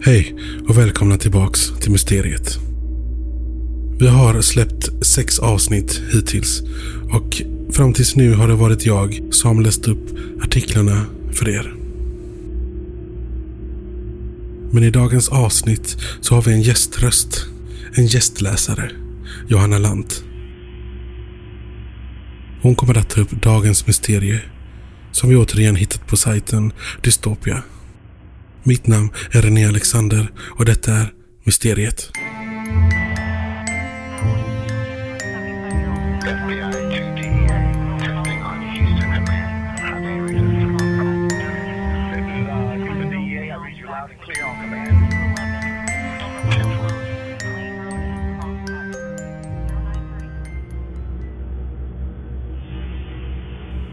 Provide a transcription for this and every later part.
Hej och välkomna tillbaks till Mysteriet. Vi har släppt sex avsnitt hittills och fram tills nu har det varit jag som läst upp artiklarna för er. Men i dagens avsnitt så har vi en gäströst. En gästläsare. Johanna Lant. Hon kommer att ta upp dagens mysterie som vi återigen hittat på sajten Dystopia. Mitt namn är René Alexander och detta är Mysteriet.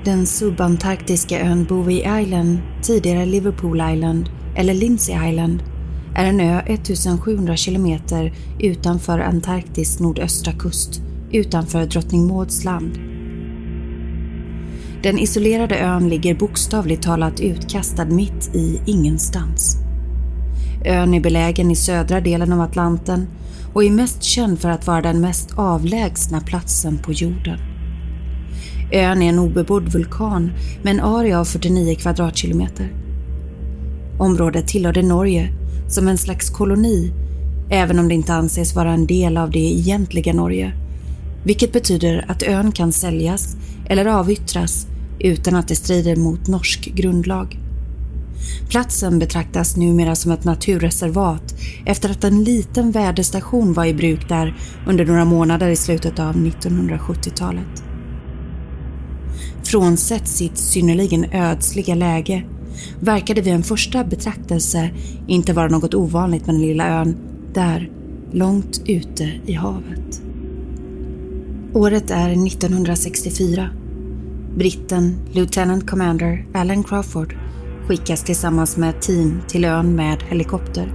Den subantarktiska ön Bowie Island, tidigare Liverpool Island, eller Lindsay Island, är en ö 1700 kilometer utanför Antarktis nordöstra kust, utanför Drottning Mauds land. Den isolerade ön ligger bokstavligt talat utkastad mitt i ingenstans. Ön är belägen i södra delen av Atlanten och är mest känd för att vara den mest avlägsna platsen på jorden. Ön är en obebodd vulkan med en area av 49 kvadratkilometer. Området tillhörde Norge som en slags koloni, även om det inte anses vara en del av det egentliga Norge. Vilket betyder att ön kan säljas eller avyttras utan att det strider mot norsk grundlag. Platsen betraktas numera som ett naturreservat efter att en liten väderstation var i bruk där under några månader i slutet av 1970-talet. Frånsett sitt synnerligen ödsliga läge verkade vid en första betraktelse inte vara något ovanligt med den lilla ön där, långt ute i havet. Året är 1964. Britten Lieutenant Commander Alan Crawford skickas tillsammans med ett team till ön med helikopter.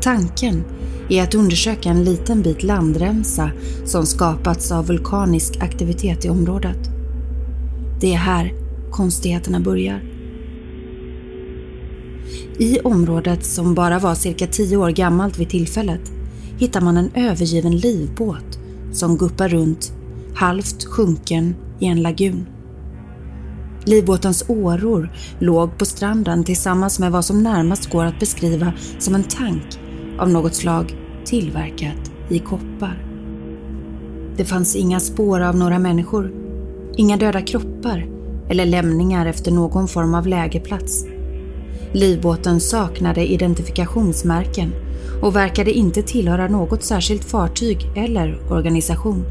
Tanken är att undersöka en liten bit landremsa som skapats av vulkanisk aktivitet i området. Det är här konstigheterna börjar. I området, som bara var cirka tio år gammalt vid tillfället, hittar man en övergiven livbåt som guppar runt, halvt sjunken i en lagun. Livbåtens åror låg på stranden tillsammans med vad som närmast går att beskriva som en tank av något slag tillverkat i koppar. Det fanns inga spår av några människor, inga döda kroppar eller lämningar efter någon form av lägerplats. Livbåten saknade identifikationsmärken och verkade inte tillhöra något särskilt fartyg eller organisation.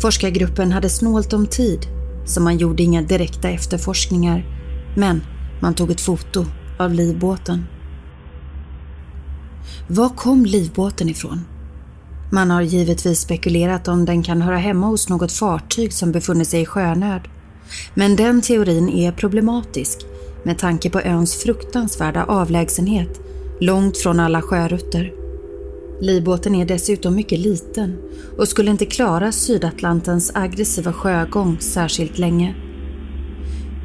Forskargruppen hade snålt om tid så man gjorde inga direkta efterforskningar men man tog ett foto av livbåten. Var kom livbåten ifrån? Man har givetvis spekulerat om den kan höra hemma hos något fartyg som befunnit sig i sjönöd. Men den teorin är problematisk med tanke på öns fruktansvärda avlägsenhet långt från alla sjörutter. Livbåten är dessutom mycket liten och skulle inte klara Sydatlantens aggressiva sjögång särskilt länge.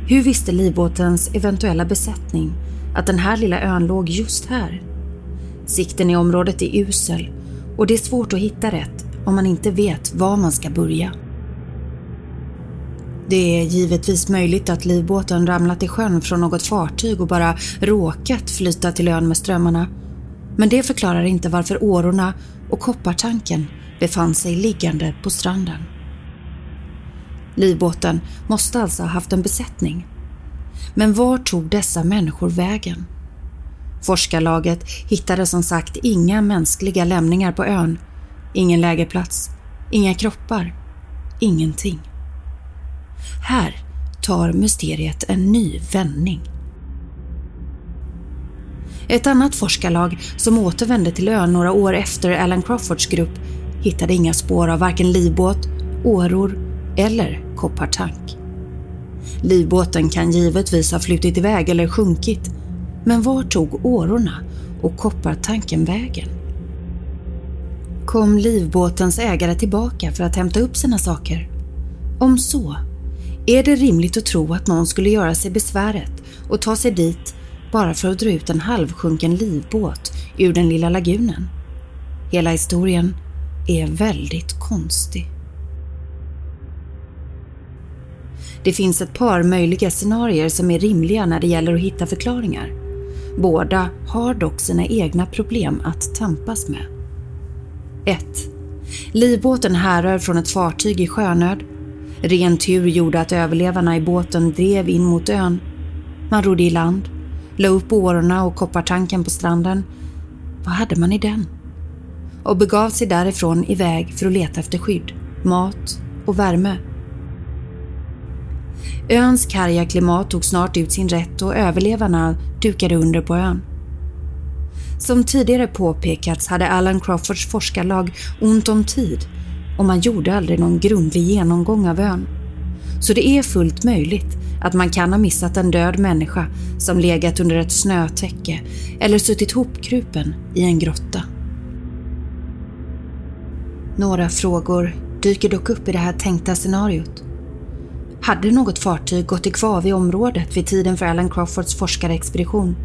Hur visste livbåtens eventuella besättning att den här lilla ön låg just här? Sikten i området är usel och det är svårt att hitta rätt om man inte vet var man ska börja. Det är givetvis möjligt att livbåten ramlat i sjön från något fartyg och bara råkat flyta till ön med strömmarna. Men det förklarar inte varför årorna och koppartanken befann sig liggande på stranden. Livbåten måste alltså ha haft en besättning. Men var tog dessa människor vägen? Forskarlaget hittade som sagt inga mänskliga lämningar på ön. Ingen lägerplats, inga kroppar, ingenting. Här tar mysteriet en ny vändning. Ett annat forskarlag som återvände till ön några år efter Alan Crawfords grupp hittade inga spår av varken livbåt, åror eller koppartank. Livbåten kan givetvis ha flutit iväg eller sjunkit, men var tog årorna och koppartanken vägen? Kom livbåtens ägare tillbaka för att hämta upp sina saker? Om så, är det rimligt att tro att någon skulle göra sig besväret och ta sig dit bara för att dra ut en halvsjunken livbåt ur den lilla lagunen. Hela historien är väldigt konstig. Det finns ett par möjliga scenarier som är rimliga när det gäller att hitta förklaringar. Båda har dock sina egna problem att tampas med. 1. Livbåten härrör från ett fartyg i sjönöd. Ren tur gjorde att överlevarna i båten drev in mot ön. Man rodde i land, la upp årorna och koppartanken på stranden. Vad hade man i den? Och begav sig därifrån iväg för att leta efter skydd, mat och värme. Öns karga klimat tog snart ut sin rätt och överlevarna dukade under på ön. Som tidigare påpekats hade Alan Crawfords forskarlag ont om tid och man gjorde aldrig någon grundlig genomgång av ön. Så det är fullt möjligt att man kan ha missat en död människa som legat under ett snötäcke eller suttit hopkrupen i en grotta. Några frågor dyker dock upp i det här tänkta scenariot. Hade något fartyg gått i kvav i området vid tiden för Alan Crawfords forskarexpedition?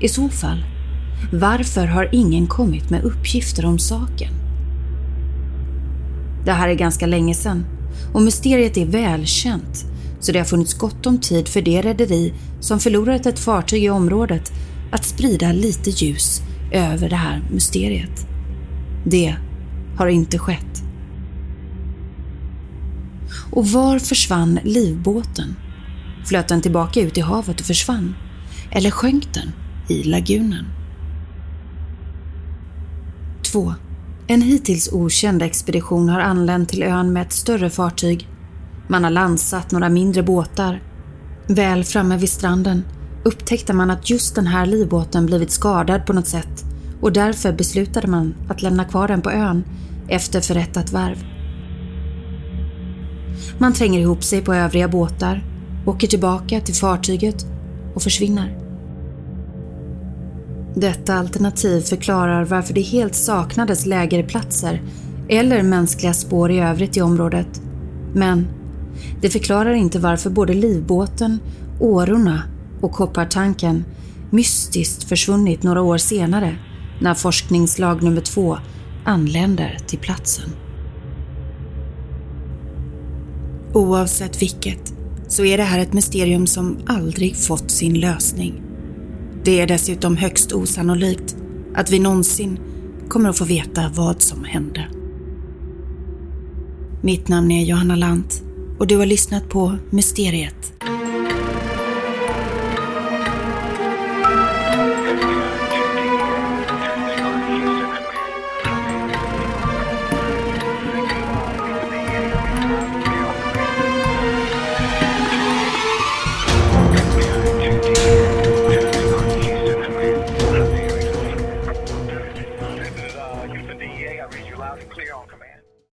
I så fall, varför har ingen kommit med uppgifter om saken? Det här är ganska länge sedan och mysteriet är välkänt så det har funnits gott om tid för det rederi som förlorat ett fartyg i området att sprida lite ljus över det här mysteriet. Det har inte skett. Och var försvann livbåten? Flöt den tillbaka ut i havet och försvann? Eller sjönk den i lagunen? 2. En hittills okänd expedition har anlänt till ön med ett större fartyg. Man har landsatt några mindre båtar. Väl framme vid stranden upptäckte man att just den här livbåten blivit skadad på något sätt och därför beslutade man att lämna kvar den på ön efter förrättat värv. Man tränger ihop sig på övriga båtar, åker tillbaka till fartyget och försvinner. Detta alternativ förklarar varför det helt saknades lägerplatser eller mänskliga spår i övrigt i området. Men det förklarar inte varför både livbåten, årorna och koppartanken mystiskt försvunnit några år senare när forskningslag nummer två anländer till platsen. Oavsett vilket så är det här ett mysterium som aldrig fått sin lösning. Det är dessutom högst osannolikt att vi någonsin kommer att få veta vad som hände. Mitt namn är Johanna Lant och du har lyssnat på Mysteriet.